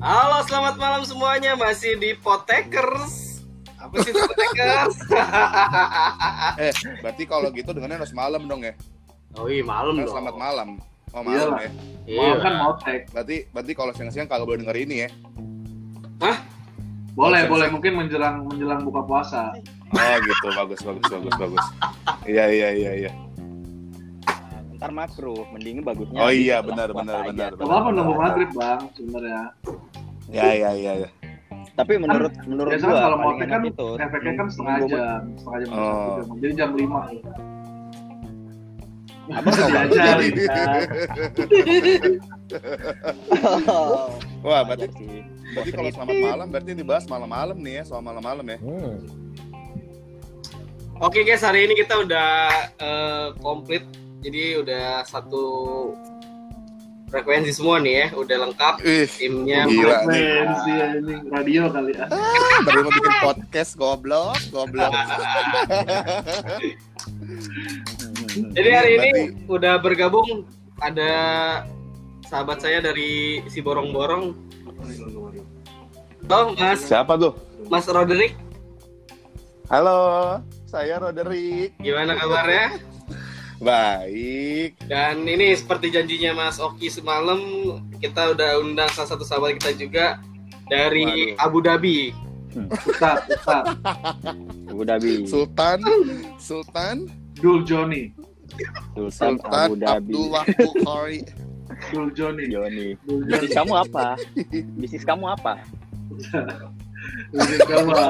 Halo, selamat malam semuanya. Masih di Potekers. Apa sih Potekers? Eh, berarti kalau gitu dengannya harus malam dong ya. oh iya, malam dong. selamat malam. Oh, malam Iyalah. ya. Iya. Malam kan mau tag. Berarti berarti kalau siang-siang kalau boleh denger ini ya. Boleh, Siang-siang. boleh mungkin menjelang menjelang buka puasa. Oh, gitu. Bagus, bagus, bagus, bagus. Iya, iya, iya, iya. Ntar makruh mending bagusnya Oh iya, benar, benar, aja. benar, Gak apa-apa nunggu maghrib bang, sebenarnya. Ya, ya, ya, ya. tapi menurut menurut Biasanya gua kalau mau kan enak itu efeknya kan setengah jam, setengah jam, Oh. Jadi jam lima. Nggak Diajarin. Wah, berarti berarti kalau selamat malam berarti dibahas malam-malam nih ya, soal malam-malam ya. Hmm. Oke guys, hari ini kita udah eh, komplit. Jadi udah satu frekuensi semua nih ya, udah lengkap Ih, timnya. Gila. Frekuensi ini radio kali ya. baru mau bikin podcast goblok, goblok. Jadi hari ini Berarti- udah bergabung ada sahabat saya dari si Borong-Borong. Halo Mas, Siapa tuh? Mas Roderick, Halo, saya Roderick. gimana kabarnya? Baik. Dan ini seperti janjinya Mas Oki semalam, kita udah undang salah satu sahabat kita juga dari Waduh. Abu Dhabi. Ustaz, Ustaz. Abu Dhabi Sultan, Sultan, Dul Joni. Sultan, Sultan Abu Dhabi Abdullah Bukhari. Dul Joni. Joni bisnis kamu apa bisnis kamu apa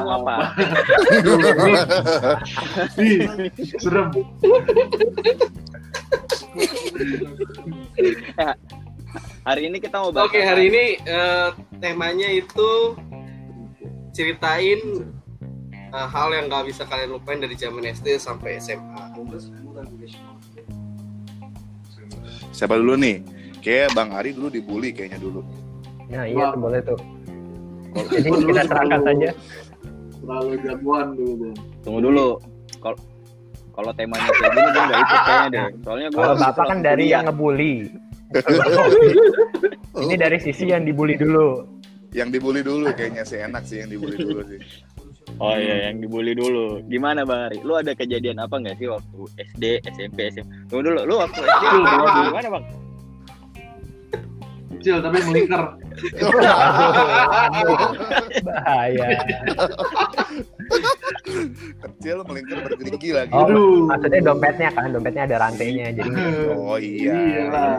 Apa. Ih, serem. hari ini kita mau bahas Oke, hari ini eh, temanya itu ceritain eh, hal yang nggak bisa kalian lupain dari zaman SD sampai SMA. Siapa dulu nih? Kayak Bang Ari dulu dibully kayaknya dulu. Nah iya boleh tuh. Jadi kita serahkan terlalu- saja. Terlalu jagoan dulu Bang. tunggu dulu kalau kalau temanya kayak gini gue nggak ikut kayaknya deh soalnya gue Kalau bapak kan dari yang ngebully. Ini dari sisi yang dibully dulu. Yang dibully dulu kayaknya sih enak sih yang dibully dulu sih. oh iya yang dibully dulu gimana bang Ari lu ada kejadian apa nggak sih waktu SD SMP SMP tunggu dulu lu waktu SD lu dulu gimana bang Kecil tapi melingkar. Bahaya. Kecil melingkar bergerigi lagi. Oh, Aduh. maksudnya dompetnya kan, dompetnya ada rantainya. Jadi Oh iya. Iyalah.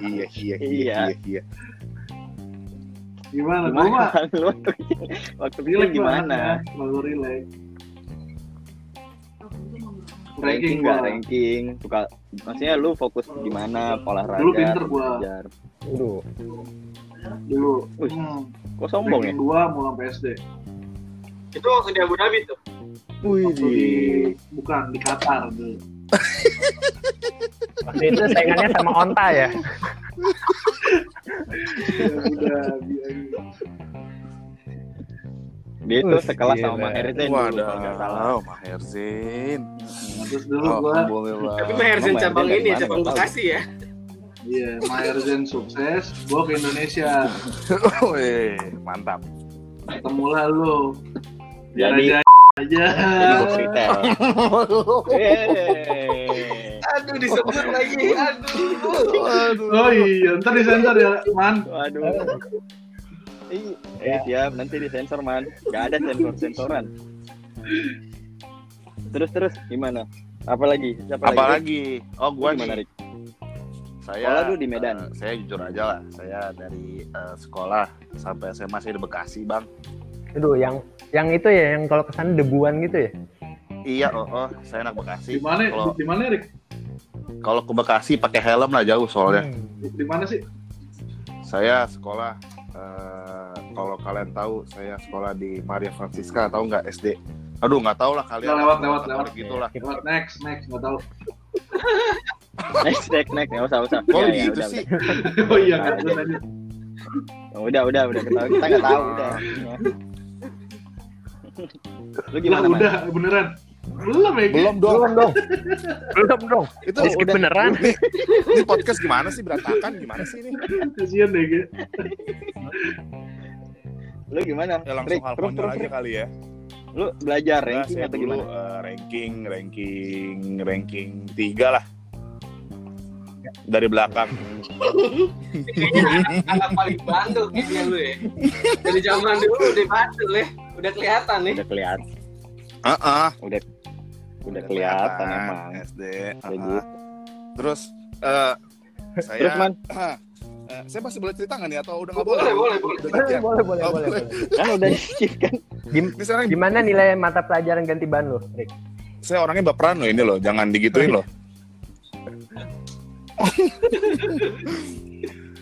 Iya, iya, iya, Iya. iya, iya. Gimana? Gua gimana lu waktu waktu relax gimana ya. Selalu relax. ranking Ranking nggak gua. ranking suka maksudnya lu fokus di mana olahraga Dulu pinter gua. belajar Waduh. Dulu. Wih, Hmm. kok sombong ya dua mau sampai SD. Itu waktu di Abu Dhabi tuh. Waktu di bukan di Qatar dulu. Waktu itu saingannya sama onta ya. Ya, dia tuh Wih, sekelas sama. Maher Zain dulu kalau nggak salah Waduh, Maher Zain. Terus dulu gua Alhamdulillah. Tapi Maher Zain cabang ini, cabang? Bekasi ya. Iya Maher Zain sukses, gua ke Indonesia. Wih, mantap. Ketemulah lu. Biar Jadi- aja jadi bos retail Yeay. Aduh, disebut lagi. Aduh. Oh iya, ntar disensor ya, man. waduh Ih, eh, siap nanti disensor man nggak ada sensor sensoran terus terus gimana apa lagi siapa lagi Apalagi? Oh, gua gua gimana nih. Rik? Saya Sekolah dulu di Medan. eh, saya jujur aja lah. Saya dari eh, sekolah sampai SMA saya di Bekasi, Bang. Aduh, yang yang itu ya, yang kalau ke sana debuan gitu ya. Iya, oh, oh, saya anak Bekasi. Di mana? Kalau Di mana, Rik? kalau ke Bekasi pakai helm lah jauh soalnya. Hmm. Di mana sih? Saya sekolah eh, kalau kalian tahu saya sekolah di Maria Francisca tahu nggak SD? Aduh nggak tahu lah kalian. Lewat, lewat, lewat. Gitu lah. Lewat next, next, nggak tahu. next next next nggak usah usah Kok Ya, ya, gitu udah, sih? oh iya kan, terus udah. udah udah udah ketahui kita nggak tahu udah lu gimana man? udah, beneran. Belum ya? Belum dong. Belum dong. Belum dong. Itu Di skip beneran. Ini podcast gimana sih berantakan? Gimana sih ini? Kasian deh. Lu gimana? Ya langsung hal terus, konyol terus, aja Rick. kali ya. Lu belajar Nah, ranking saya atau dulu gimana? eh, ranking, ranking, ranking tiga lah. Dari belakang. anak paling bandel kayaknya lu ya dari zaman dulu udah bandel ya udah kelihatan nih Udah kelihatan, Heeh. udah udah kelihatan emang. SD. Heeh. gitu. Terus eh saya Terus man, eh, saya masih boleh cerita nggak nih atau udah nggak boleh boleh? boleh boleh ya? Boleh, boleh, Oh, boleh, boleh. kan udah di skip kan? Gim- sekarang Gimana nilai mata pelajaran ganti ban lu, Rick? saya orangnya baperan loh ini loh, jangan digituin loh.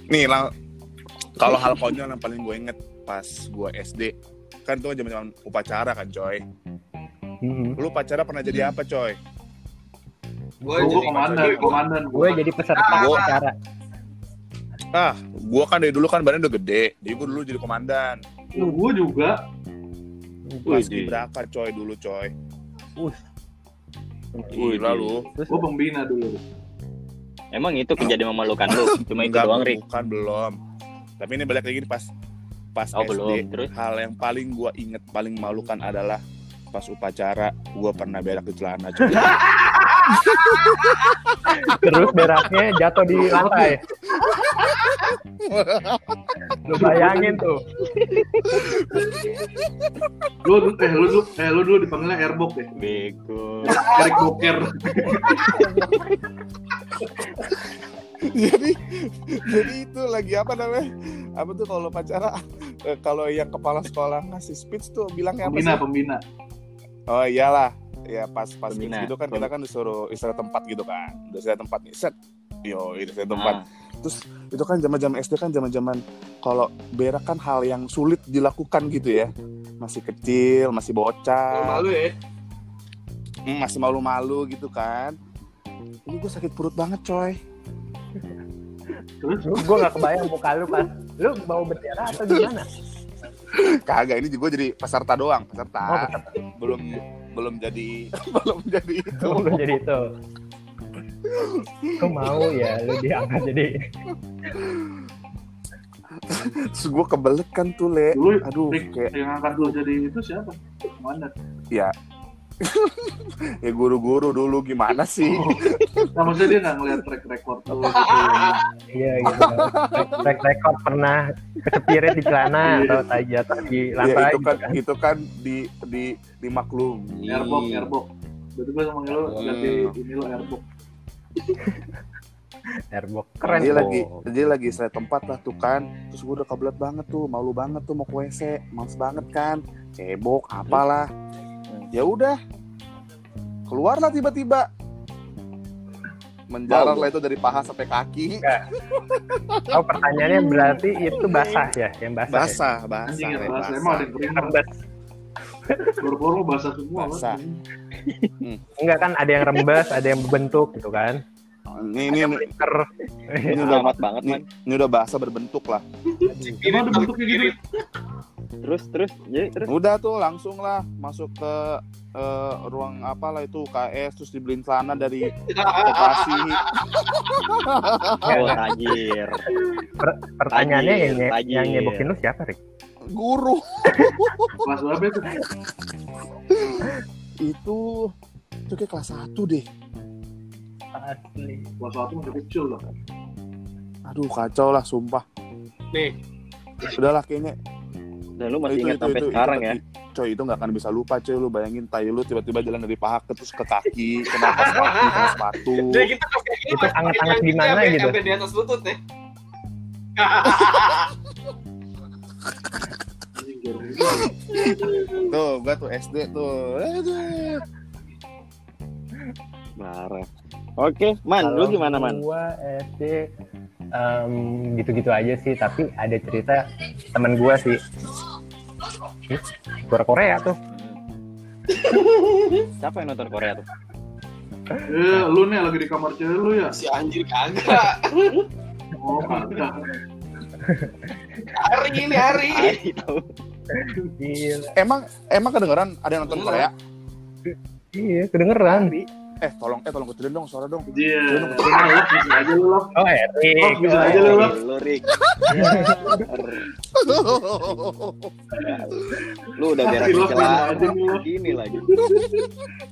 Nih, lang- kalau hal konyol yang paling gue inget pas gue SD, kan tuh zaman-zaman upacara kan, coy. Mhm. Lu upacara pernah jadi apa, coy? gue jadi komandan, komandan. Gue jadi peserta Gua- acara. Ah, gue kan dari dulu kan badannya udah gede, jadi gue dulu jadi komandan. Gue juga. Kelas Wih, berapa, coy, dulu, coy? Us. Gila lu. Terus Gue pembina dulu. Emang itu kejadian memalukan lu? Cuma itu Enggak, doang, Rick. Bukan, belum. Tapi ini balik lagi pas pas Oh, SD. belum. Terus? Hal yang paling gua inget paling malukan adalah pas upacara gua pernah berak di celana. coy. terus beraknya jatuh di lantai. Lu bayangin tuh. Lu, eh, lu, lu, eh, lu dulu dipanggilnya Airbok ya? Bego. Erik Boker. jadi jadi itu lagi apa namanya? Apa tuh kalau upacara eh, kalau yang kepala sekolah ngasih speech tuh bilangnya apa Pembina, sih? pembina. Oh iyalah. Ya pas pas speech gitu kan kita kan disuruh istirahat tempat gitu kan. Udah istirahat tempat nih. Set. Yo, istirahat tempat. Ah, Terus itu kan zaman-zaman SD kan zaman-zaman kalau berak kan hal yang sulit dilakukan gitu ya. Masih kecil, masih bocah, malu ya hmm, masih malu-malu gitu kan. Ini gue sakit perut banget coy. Terus, gue gak kebayang muka lu pas lu mau berdarah atau gimana? Kagak ini juga jadi peserta doang, peserta. Oh. Belum belum jadi belum jadi itu. Lu jadi itu. Kok mau ya lu diangkat jadi Terus gue kebelet kan tuh le. dulu Aduh, Rick, kayak yang angkat lu jadi itu siapa? Komandan. ya. ya guru-guru dulu gimana sih? Nah, maksudnya dia nggak ngeliat track record lu gitu. iya gitu. Track record pernah kecepirit di celana Iya. atau tai jatuh di ya lantai itu gitu kan kan. itu kan di di dimaklumi. Airbok, Airbok. Berarti gue lu Hmm. ganti ini lu Airbok. Airbok keren dia lagi dia lagi saya tempat lah tuh kan terus gue udah kebelet banget tuh malu banget tuh mau ke WC males banget kan cebok apalah ya udah keluarlah tiba-tiba menjalar lah itu dari paha sampai kaki Oh pertanyaannya berarti itu basah ya, yang basah. ya? basah basah Anjing yang Le, bahasa basah. emang ada yang. Bor-bor lu basah semua. Basah. Enggak kan ada yang rembes, ada yang berbentuk gitu kan. ini ini ini, ini udah amat banget, man. ini udah bahasa berbentuk lah Emang ada bentuknya gitu? Terus, terus, jadi terus. udah tuh langsung lah masuk ke eh, ruang apalah itu KS terus dibeliin celana dari koperasi Oh, tajir. pertanyaannya Tajir, yang, tajir. yang nyebokin lu siapa, Rik? guru Kelas berapa itu? Itu itu kayak kelas 1 deh Asli. Kelas satu masih kecil loh. aduh kacau lah sumpah nih udahlah kayaknya Dan lu masih ingat sampai itu, sekarang ya. coy itu nggak akan bisa lupa coy lu bayangin tai lu tiba-tiba jalan dari paha ke terus ke kaki kena atas kaki kena sepatu jadi kita pas kayak gini Itu anget-anget gimana gitu? sampai di atas lutut ya jorok. Tuh gua tuh SD tuh Aduh. Marah. Oke, Man, lu Kalau gimana, Man? Gua SD em, gitu-gitu aja sih, tapi ada cerita temen gua sih. Ih, Korea Korea tuh. Siapa yang nonton Korea tuh? Eh, lu nih lagi di kamar cewek lu ya? si anjir kagak Oh, kagak. hari ini hari tahu. Gila. emang emang kedengeran ada yang nonton. Korea Iya, kedengeran. Eh, tolong eh tolong kecilin dong suara dong. Iya. Kecilin dong, bisa aja lu Lok. Oh, Erik. Oh, bisa aja lu Lok. Lu Rik. Lu udah berak lu. gini lagi.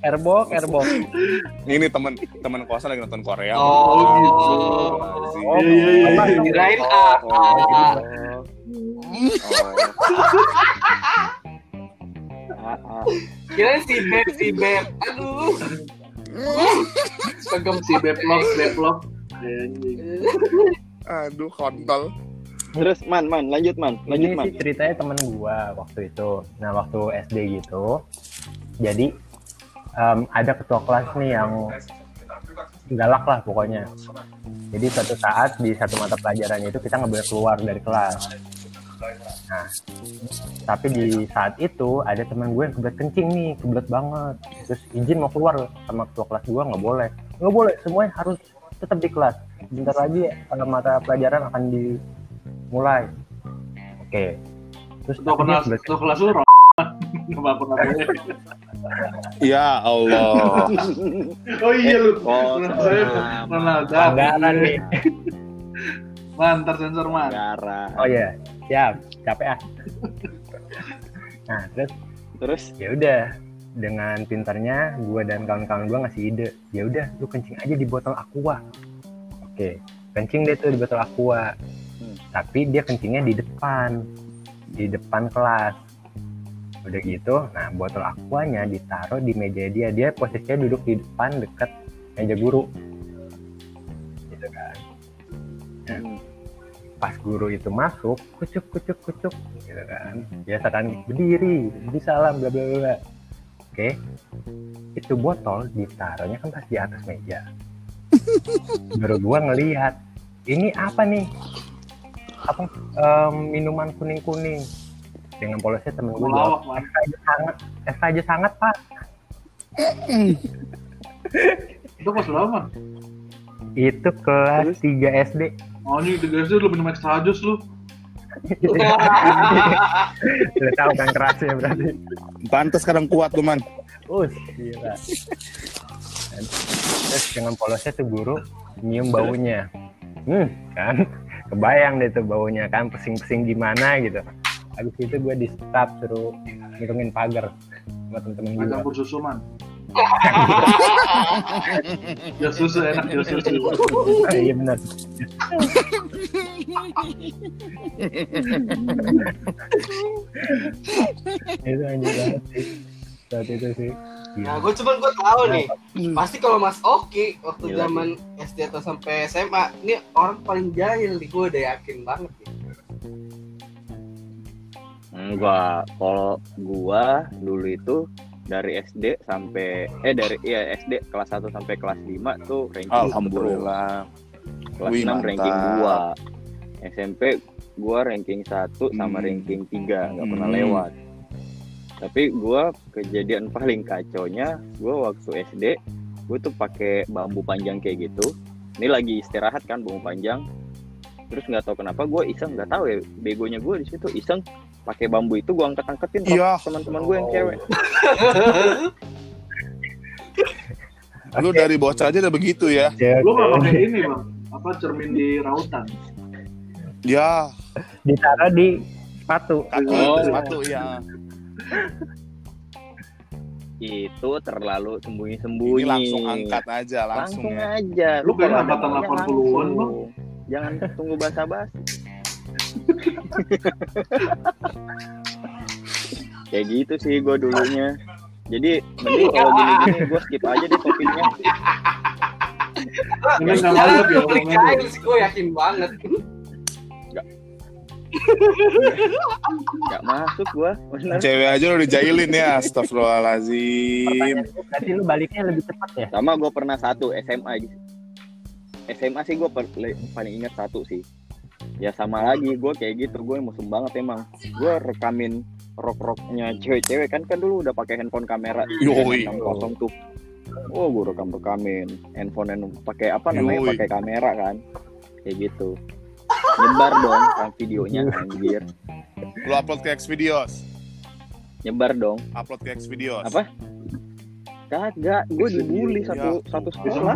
Airbok, airbok. Ini temen temen kosan lagi nonton Korea. Oh, gitu. Oh, Iya, iya, iya. Kirain ah, oh. Kirain si Beb, si Beb. Aduh. Segem si Beplok, Beplok. Anjing. Aduh, kontol. Terus man, man, lanjut man, lanjut Ini man. sih ceritanya temen gua waktu itu. Nah, waktu SD gitu. Jadi em, ada ketua kelas nih yang galak lah pokoknya. Jadi suatu saat di satu mata pelajaran itu kita nggak boleh keluar dari kelas. Nah, tapi di saat itu ada teman gue yang kebelet kencing nih, kebelet banget. Terus izin mau keluar sama ketua kelas gue nggak boleh, nggak boleh. Semuanya harus tetap di kelas. Bentar lagi eh, mata pelajaran akan dimulai. Oke. Terus Tuh tapi dia kelas, kebelet tuh kelas lu. Ya Allah. Oh iya lu. Oh, sama. Ronaldo. pelanggaran nih. Man. Oh iya, siap, capek ah. Nah, terus? Terus? Ya udah dengan pintarnya gue dan kawan-kawan gue ngasih ide. Ya udah lu kencing aja di botol aqua. Oke kencing deh tuh di botol aqua. Hmm. tapi dia kencingnya di depan di depan kelas. Udah gitu nah botol aquanya ditaruh di meja dia. Dia posisinya duduk di depan deket meja guru. Gitu kan. Pas guru itu masuk kucuk kucuk kucuk gitu kan. Biasa kan berdiri berdiri salam bla bla bla oke. Itu botol ditaruhnya kan pas di atas meja. Baru gua ngelihat ini apa nih? Apa em, minuman kuning kuning dengan polosnya temen gue jawab es aja sangat es aja sangat pak. Itu kelas berapa itu kelas 3 SD Oh ini tiga sih lu minum extra jus lu. udah tahu kan kerasnya berarti Pantes sekarang kuat tuh, Man. Us, gila. Terus dengan polosnya tuh guru nyium baunya. Hmm, kan? Kebayang deh tuh baunya kan, pesing-pesing gimana gitu. Habis itu gue di stop suruh ngitungin pagar buat temen-temen gue. campur susu man. Ya susu enak ya susu. iya benar. itu anjir banget sih. Saat itu sih. Nah, gue cuman gue tahu nih. Hmm. Pasti kalau Mas Oki waktu Gila, zaman SD atau sampai SMA, ini orang paling jahil nih. Gue udah yakin banget nih. Enggak, kalau gua dulu itu dari SD sampai eh dari iya SD kelas 1 sampai kelas 5 tuh ranking. Alhamdulillah. Kelas Wih, 6 ranking mantap. 2. SMP gua ranking 1 sama Hmm. ranking 3, nggak pernah Hmm. lewat. Tapi gua kejadian paling kacaunya gua waktu SD gue tuh pakai bambu panjang kayak gitu. Ini lagi istirahat kan bambu panjang. Terus nggak tahu kenapa gue iseng nggak tahu ya begonya gue di situ iseng pakai bambu itu gue angkat angkatin Iya. teman-teman gue yang cewek. Lu dari bocah aja udah begitu ya. Lu nggak pakai ini bang? Apa cermin di rautan? Ya, Ditaruh di sepatu. kaki Oh. sepatu ya. itu terlalu Ini sembunyi-sembunyi. langsung angkat aja langsung, Langsung ya. aja. Lu ada angkatan maunya 80-an, langsung. Jangan tunggu basa-basi. Kayak gitu sih gue dulunya. Jadi mending kalau gini-gini gue skip aja deh topiknya. Sekarang masuk ya gue paling omongan lu. jahil sih, gue yakin banget. Gak masuk gue. Bener. Cewek aja udah dijailin ya. Gue, Berarti lu baliknya lebih cepat ya? Sama gue pernah satu SMA gitu. SMA sih gue paling ingat satu sih. Ya sama lagi gue kayak gitu gue musuh banget emang. Gue rekamin rock-rocknya cewek-cewek kan kan dulu udah pakai handphone kamera Yoi. 60 tuh. Oh gue rekam rekamin handphone yang pakai apa namanya pakai kamera kan kayak gitu. Nyebar dong kan videonya anjir. Lu upload ke Xvideos. Nyebar dong. Upload ke Xvideos. Apa? Kagak, gue dibully satu satu sekolah.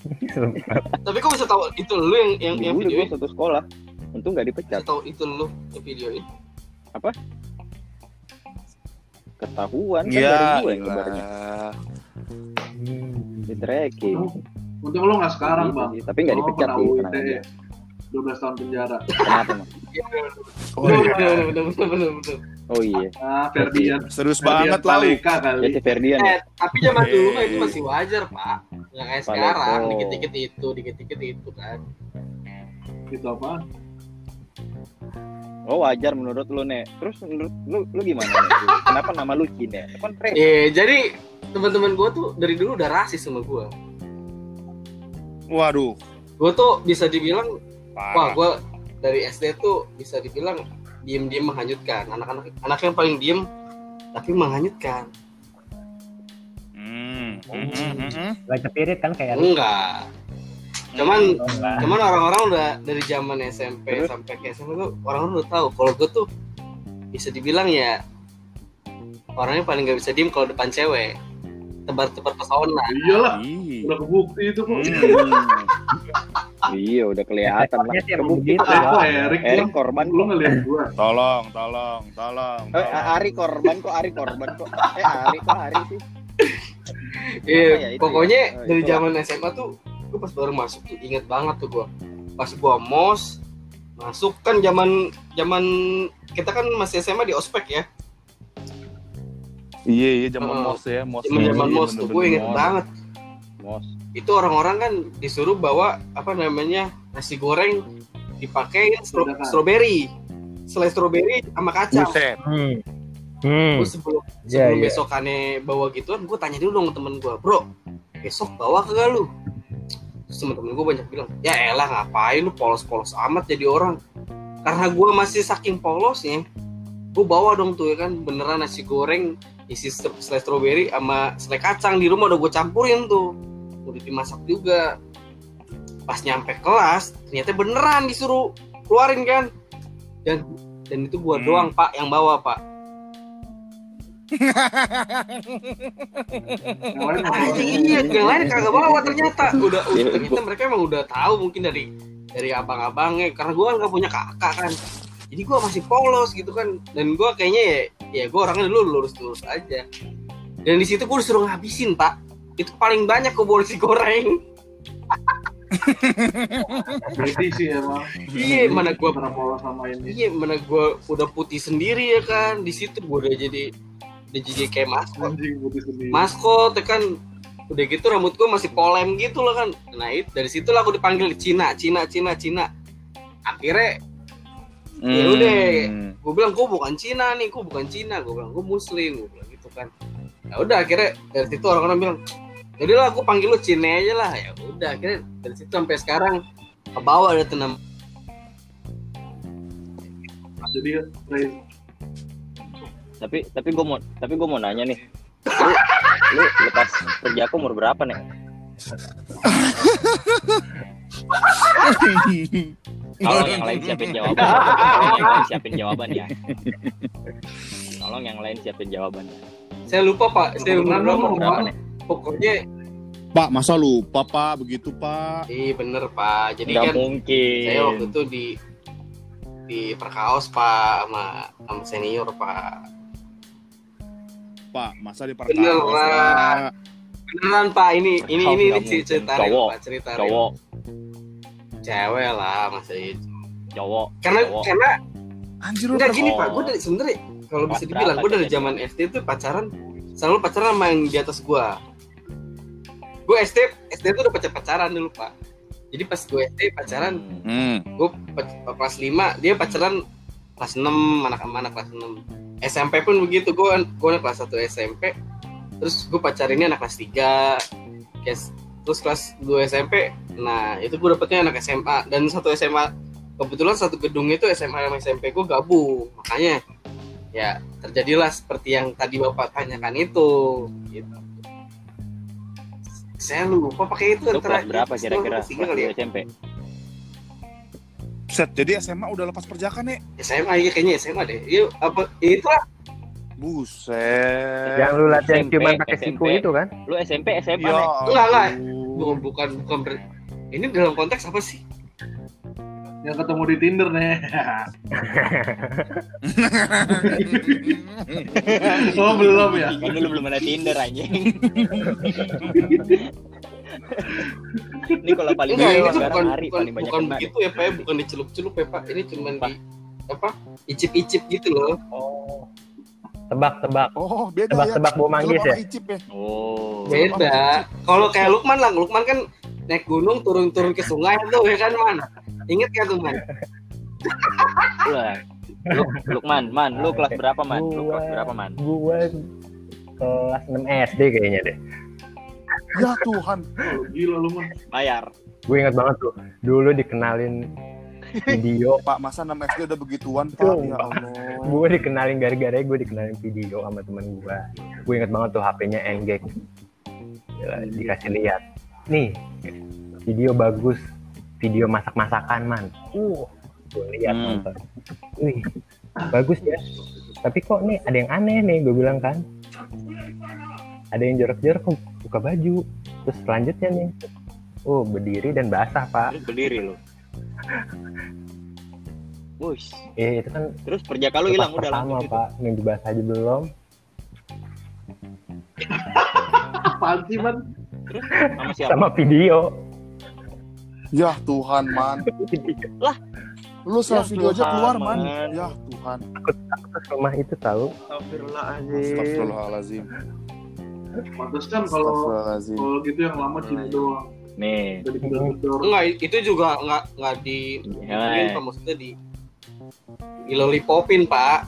Tapi kok bisa tahu itu lu yang yang yang videoin? gue satu sekolah. Untung gak Bisa dipecat. tahu itu lu yang videoin? Ketahuan kan Iya. dari gue yang nyebarnya. Hmm. Di tracking. Untung lo nggak sekarang Gitu bang. Tapi nggak Lo dipecat sih. UIT, tenang aja. 12 tahun penjara. Kenapa? Oh iya. bener, bener, bener. Oh iya. Ah, Ferdian. Serius Ferdian banget lah kali. Ya Ferdian. Eh, tapi zaman dulu kan itu Eh. masih wajar, Pak. Nggak kayak Paleko. sekarang, dikit-dikit itu, dikit-dikit itu kan. Gitu apa? Oh wajar menurut lu nek. Terus menurut lu lu gimana nek? Kenapa nama lu Cine? Itu kan. Eh, jadi teman-teman gue tuh dari dulu udah rasis sama gue. Waduh. Gue tuh bisa dibilang, wah Parah. gue dari SD tuh bisa dibilang diem-diem menghanyutkan. Anak-anak anak yang paling diem tapi menghanyutkan. Hmm. Hmm, hmm, hmm, hmm. Gak cepirit kan kayak Enggak. Cuman Oh, enggak. cuman orang-orang udah dari zaman SMP Terus? sampai ke SMA tuh orang-orang udah tahu kalau gue tuh bisa dibilang ya orangnya paling gak bisa diem kalau depan cewek tebar-tebar pesona Iyalah, udah kebukti itu kok. Hmm. iya udah kelihatan lah. Kebukti begitu. Eh, kok Erik Erik korban Lu kok. ngeliat gua. Tolong, tolong, tolong. Eh, Ari korban kok, Ari korban kok. Eh, Ari kok Ari sih? Iya, ya itu pokoknya ya? Oh, dari zaman SMA tuh gue pas baru masuk tuh inget banget tuh gue pas gue mos masuk kan zaman zaman kita kan masih SMA di ospek ya Iya, iya zaman Oh. mos ya, mos. zaman mos tuh gue bener-bener inget banget Mos. Itu orang-orang kan disuruh bawa apa namanya nasi goreng dipakai stro Silakan. stroberi selai stroberi sama kacang Buset. Hmm. Hmm. Gue sebelum Iya, sebelum iya. besokannya bawa gituan gue tanya dulu dong ke temen gue bro besok bawa kagak lu terus temen-temen gue banyak bilang ya elah ngapain lu polos-polos amat jadi orang karena gue masih saking polosnya gue bawa dong tuh ya kan beneran nasi goreng isi stro- selai stroberi sama selai kacang di rumah udah gue campurin tuh udah dimasak juga pas nyampe kelas ternyata beneran disuruh keluarin kan dan dan itu gue Hmm. doang pak yang bawa pak Ah, boleh. iya, yang lain kagak bawa ternyata. Udah, udah Iya, ternyata mereka emang udah tahu mungkin dari dari abang-abangnya. Karena gua nggak punya kakak kan. Jadi gua masih polos gitu kan. Dan gua kayaknya ya, ya gua orangnya dulu lurus-lurus aja. Dan di situ gua disuruh ngabisin pak. Itu paling banyak kok nasi goreng. Beti sih emang. Iya, mana gua polos sama ini. Iya, mana gua udah putih sendiri ya kan. Di situ gua udah jadi udah jadi kayak maskot. Anjing putih sendiri. maskot ya kan udah gitu rambut gue masih polem gitu loh kan nah itu dari situ lah aku dipanggil Cina Cina Cina Cina akhirnya Ya udah. Hmm. gue bilang gue bukan Cina nih gue bukan Cina gue bilang gue Muslim gue bilang gitu kan ya udah akhirnya dari situ orang-orang bilang jadi lah aku panggil lu Cina aja lah ya udah akhirnya dari situ sampai sekarang ke bawah ada tenam Jadi Tapi tapi gue mau tapi gue mau nanya nih. Lu lu lepas kerja aku umur berapa nih? Tolong yang lain siapin jawaban. Tolong yang lain siapin jawabannya. Tolong yang lain siapin jawabannya. saya lupa pak saya berapa berapa, Berapa nih? Pokoknya Pak, masa lupa Pak begitu Pak? iya bener pak jadi Gak kan mungkin. saya waktu itu di di perkaos pak sama sama senior pak Pak, masa di perkaos Pak. Pak? beneran pak ini ini Perkaos ini, nggak ini cerita real, pak cerita. Cowok, cewek lah masa itu cowok. karena Cowok. karena Anjir enggak gini pak gue dari sebenernya kalau bisa dibilang gue dari jadi? zaman SD tuh pacaran selalu pacaran sama yang di atas gue gue SD SD tuh udah pacar pacaran dulu pak. Jadi pas gue SD pacaran Hmm. Gue kelas 5 dia pacaran kelas 6 anak anak kelas 6 SMP pun begitu gue gue kelas 1 SMP terus gue pacarinnya anak kelas 3 Kes, terus kelas 2 SMP nah itu gue dapetnya anak SMA dan satu SMA kebetulan satu gedung itu SMA sama SMP gue gabung. Makanya ya terjadilah seperti yang tadi bapak tanyakan itu gitu. Saya lupa pakai itu Lu kelas berapa kira-kira? kelas ya SMP. Set, jadi SMA udah lepas perjaka nih. SMA iya kayaknya SMA deh. Iya apa ya itulah Buset. Yang lu latihan ciuman pakai siku itu kan? Lu SMP SMA Ya nih. Enggak, enggak. ampun. bukan bukan bukan ber- ini dalam konteks apa sih Yang ketemu di Tinder nih. oh belum ya? Kan dulu belum ada Tinder anjing. Ini kalau paling enggak banyak sekarang bukan hari bukan, paling banyak bukan begitu ya pak ya bukan dicelup-celup ya pak ini cuman di apa icip-icip gitu loh Oh. Tebak-tebak. Oh, beda ya. Tebak-tebak bau manggis ya? Icip ya. Oh. beda kalau kayak Lukman lah Lukman kan naik gunung turun-turun ke sungai tuh ya kan man inget kan tuh man. Lu, Lukman, man, lu kelas berapa man? Lu kelas berapa man? Gue kelas 6 SD kayaknya deh. Ya Tuhan. Oh, gila lu mah. Bayar. Gue ingat banget tuh. Dulu dikenalin video. Pak, masa 6 SD udah begituan, Pak? Ya Sumpah. Allah. gue dikenalin gara-gara gue dikenalin video sama temen gue. Gue ingat banget tuh HP-nya Engage. Ya, dikasih lihat. Nih, video bagus. Video masak-masakan, man. Uh, gue lihat Hmm. nonton. Wih, bagus ya. Tapi kok nih ada yang aneh nih, gue bilang kan. Ada yang jorok-jorok buka baju. Terus selanjutnya nih, oh berdiri dan basah pak. Terus berdiri lu. Wush. Eh itu kan Terus perjaka lu hilang udah gitu. pak, yang dibahas aja belum. Apaan sih, Man? Sama siapa? Sama video. Ya Tuhan, Man. Lah. Lu salah Ya video aja Tuhan, keluar, Man. Man. Ya Tuhan. Terus rumah itu tahu. Astagfirullahalazim. Pantesan kalau Astagfirullahalazim. kalau gitu yang lama cuma doang. Nih. Enggak itu juga enggak enggak di Ya. ini Pak, maksudnya di di lollipopin pak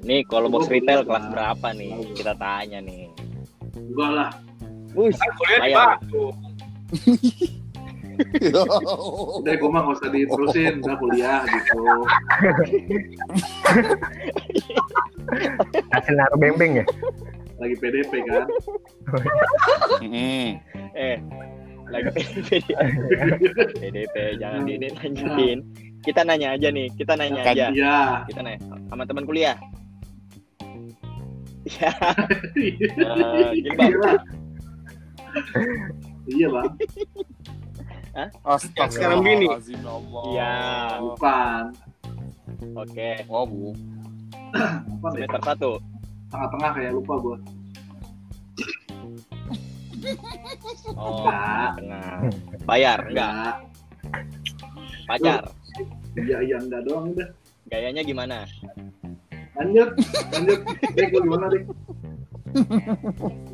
Nih kalau bos retail kelas berapa nih? Kita tanya nih. Enggak lah. Wush. kan kuliah di. Batu Udah gue mah gak usah diterusin. Udah kuliah gitu. Hasil naruh beng-beng ya. Lagi PDP kan. Eh. Lagi PDP. PDP jangan di lanjutin. Kita nanya aja nih. Kita nanya Kan- aja. Iya. Kita nanya sama teman kuliah. Ya, eh, gini bang. Iya. Iya, Bang. sekarang bini. Astagfirullahalazim, ya Allah. Iya. Bukan. Oke. Oh, bu. Semester satu. Tengah-tengah kayak lupa gue. Oh, Enggak. tengah. Bayar enggak? Enggak. Pacar. Iya, iya, enggak doang udah. Gayanya gimana? Lanjut. Lanjut. Lu gimana, Rik?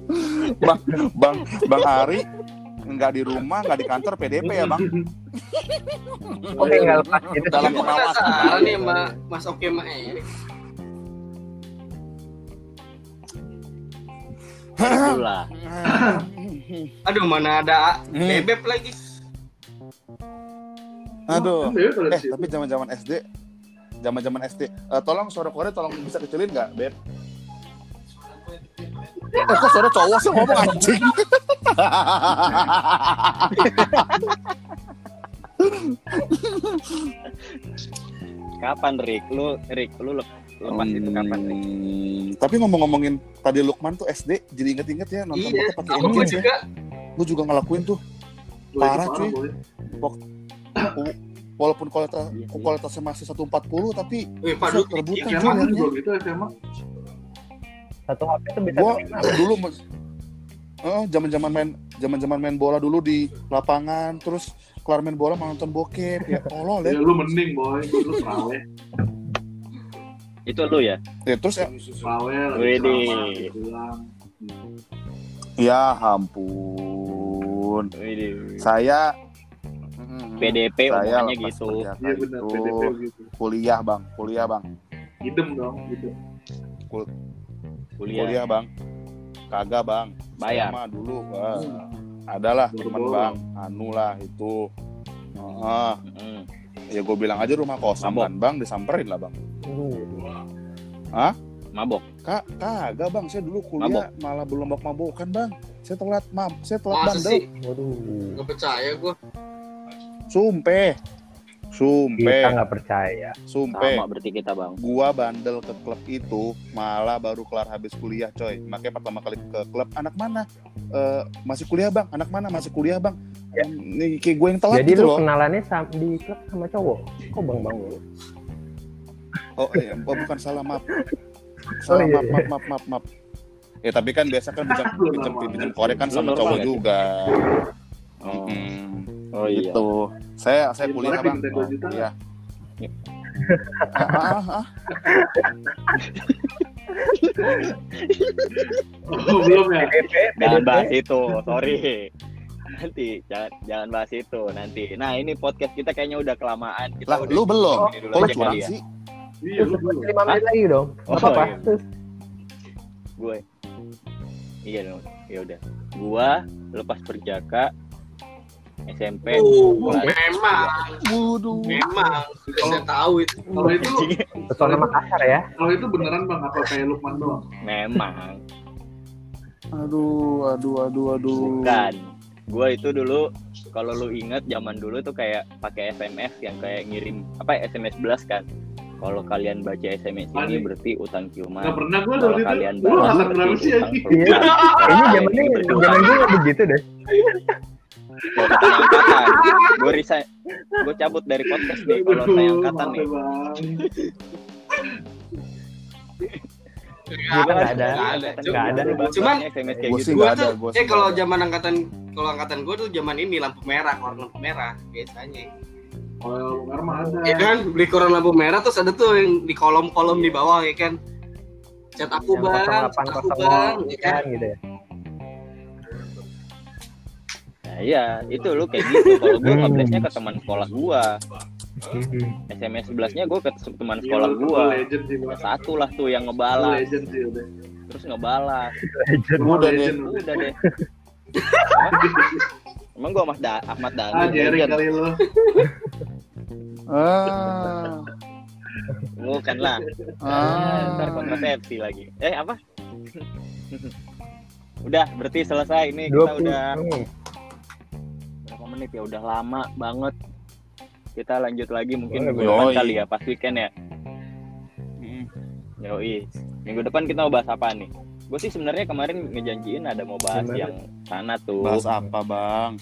Bang, Bang Ari nggak di rumah, nggak di kantor PDP ya, Bang? Oke nggak lepas gitu. Dalam pengawasan. nih sama Mas Oke sama Erik Dulu lah. aduh mana ada Hmm. bebek lagi Aduh. Kan Eh, tapi zaman-zaman SD, zaman-zaman SD, eh, tolong suara Korea tolong bisa kecilin nggak, Beb? Eh, kok suara cowok sih ngomong anjing? Kapan Rick? Lu Rick, lu lep- lepas itu kapan Rick? Hmm, Tapi ngomong-ngomongin tadi Lukman tuh SD, jadi inget-inget ya nonton iya pakai engage ya. juga Gue juga ngelakuin tuh, parah, cuy. Walaupun kualitas Iya sih. kualitasnya masih 140 tapi Wih, dulu rebutan, iya, gitu SMA. Satu HP tuh bisa gua dulu eh zaman-zaman main zaman-zaman main bola dulu di lapangan terus kelar main bola mau nonton bokep ya Allah Ya ya. lu mending boy, lu trawe. Itu lu ya? ya terus ya pulang. ya ampun Widih. saya PDP saya gitu. Iya benar itu PDP gitu. kuliah bang kuliah bang Idem dong gitu. Kuliah. kuliah bang. Kagak bang. Bayar. Saya mah dulu wah, adalah teman bang. Anu lah itu. Ah, Mm. ya gue bilang aja rumah kosong Mabok. kan bang disamperin lah bang. Uh, Mabok. Kak, kagak bang, saya dulu kuliah malah belum mabok mabokan bang. Saya telat mam, saya telat masa bandel. sih? Waduh. nggak percaya gue Sumpah, Sumpe, Kita nggak percaya. sumpe. Sama berarti kita bang. Gua bandel ke klub itu malah baru kelar habis kuliah, coy. Makanya pertama kali ke klub, anak mana? Eh, masih kuliah bang, anak mana masih kuliah bang? Nih kayak gue yang telat Jadi gitu lu loh. kenalannya sam- di klub sama cowok. Kok bang bang lu? Oh, iya. oh bukan salah maaf. Salah iya, maaf, iya. maaf, maaf, maaf, maaf. Ya tapi kan biasa kan pinjam pinjam pinjam korek kan sama cowok juga. Oh, oh iya. gitu. Saya saya Pinjam kuliah bang. juta. Iya. Ah, ah, ah. Oh, belum ya? Jangan bahas itu, sorry. Nanti jangan jangan bahas itu nanti. Nah ini podcast kita kayaknya udah kelamaan. Kita Lah, udah lu belum. Kok lu curang ya. sih? Iya, lu belum. Lima menit lagi dong. Oh, apa-apa. iya. Gue iya dong ya udah gua lepas perjaka SMP Uh, memang, Waduh. memang sudah saya tahu itu. Kalau itu, pesona Makassar ya. kalau itu beneran bang apa kayak Lukman doang? memang Aduh, aduh, aduh, aduh. bukan gua itu dulu kalau lu inget zaman dulu tuh kayak pakai SMS yang kayak ngirim apa SMS blast kan kalau kalian baca SMS ini berarti utang ciuman Gak pernah gue kalau waktu itu. kalian Lu balas berarti sih utang. Iya. Ini zamannya zaman gue begitu deh. Kata angkatan, gue resign, gue cabut dari podcast nih kalau saya angkatan nih. ya, nggak ada. Nggak ada. Cuman- Gua gitu. sih Gua nggak ada, eh kalau zaman angkatan kalau angkatan gue tuh zaman ini lampu merah, koran lampu merah biasanya. Bung Karma ada. Iya kan, beli koran lampu merah terus ada tuh yang di kolom-kolom di bawah ya kan. Cat aku Yang bang, 08 cat aku bang, ya kan. kan gitu ya. Iya, itu lu kayak gitu. Kalau gue ngeblastnya ke teman sekolah gua, SMS 11-nya gue ke teman Iya, sekolah Bang. Satu lah tuh yang ngebalas, terus ngebalas. Udah deh. Udah deh. Emang gue Ahmad, da Ahmad Dhani. Ah, Jerry kali lu. Ah, Bukan lah. ah. Ntar kontrasepsi lagi. Eh apa? udah, berarti selesai. Ini kita 20 udah menit. ya udah lama banget kita lanjut lagi mungkin minggu depan kali ya pas weekend ya Yoi. minggu depan kita mau bahas apa nih gue sih sebenarnya kemarin ngejanjiin ada mau bahas Gimana? yang sana tuh Bahas apa, Bang?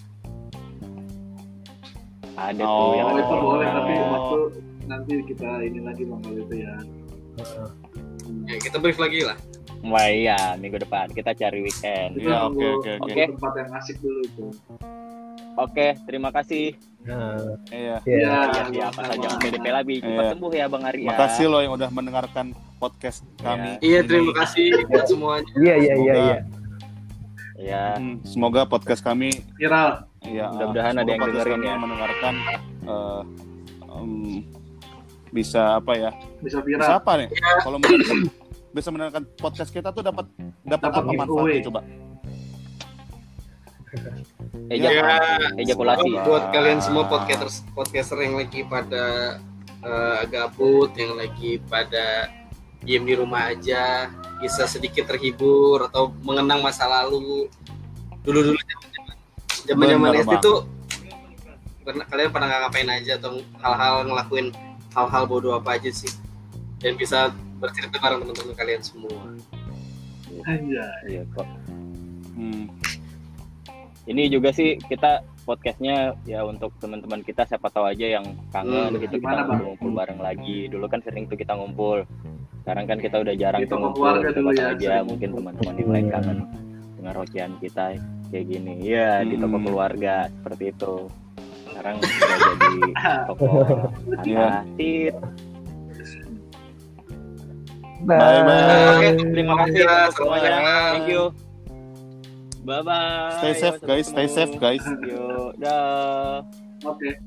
ada Oh, tuh yang ada itu boleh, tapi waktu nanti kita ini lagi bang kalau itu ya. Ya, kita brief lagi lah. Wah iya minggu depan kita cari weekend Kita Iya, nunggu oke, oke, oke. tempat yang asik dulu itu. Oke terima kasih Nah, Iya. iya. Iya. ya siapa saja yang PDP lagi cepat Iya. sembuh ya bang Ari ya Makasih lo yang udah mendengarkan podcast kami. Iya, ini. terima kasih buat semuanya. Iya iya iya iya. ya Semoga podcast kami Viral. ya Mudah-mudahan ada yang dengerin ya. mendengarkan eh, em, bisa apa ya? Bisa Bisa viral. apa nih? Kalau mendengarkan bisa mendengarkan podcast kita tuh dapat dapat apa manfaatnya coba? Eja Ya, ejakulasi semoga. buat kalian semua podcasters podcaster yang lagi pada eh, gabut, yang lagi pada diem di rumah aja, bisa sedikit terhibur atau mengenang masa lalu. Dulu dulu zaman zaman Bener, SD tuh pernah kalian pernah nggak ngapain aja atau hal-hal ngelakuin hal-hal bodoh apa aja sih dan bisa bercerita bareng teman-teman kalian semua. Anjay. Iya kok. Hmm. Ini juga sih kita podcastnya ya untuk teman-teman kita siapa tahu aja yang kangen Hmm, gitu kita Bang? ngumpul bareng lagi. Dulu kan sering tuh kita ngumpul. Sekarang kan kita udah jarang Di tuh toko ngumpul. keluarga Siapa ya, aja sering mungkin teman-teman yang lain kangen dengan rocian kita kayak gini. Iya di toko Hmm. keluarga seperti itu. Sekarang udah jadi toko Iya. Atit. Bye bye. Oke, terima kasih Ya, semuanya. Thank you. Bye bye. Stay safe guys, stay safe guys. Yo, dah. Oke.